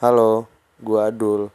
Halo, gua Adul.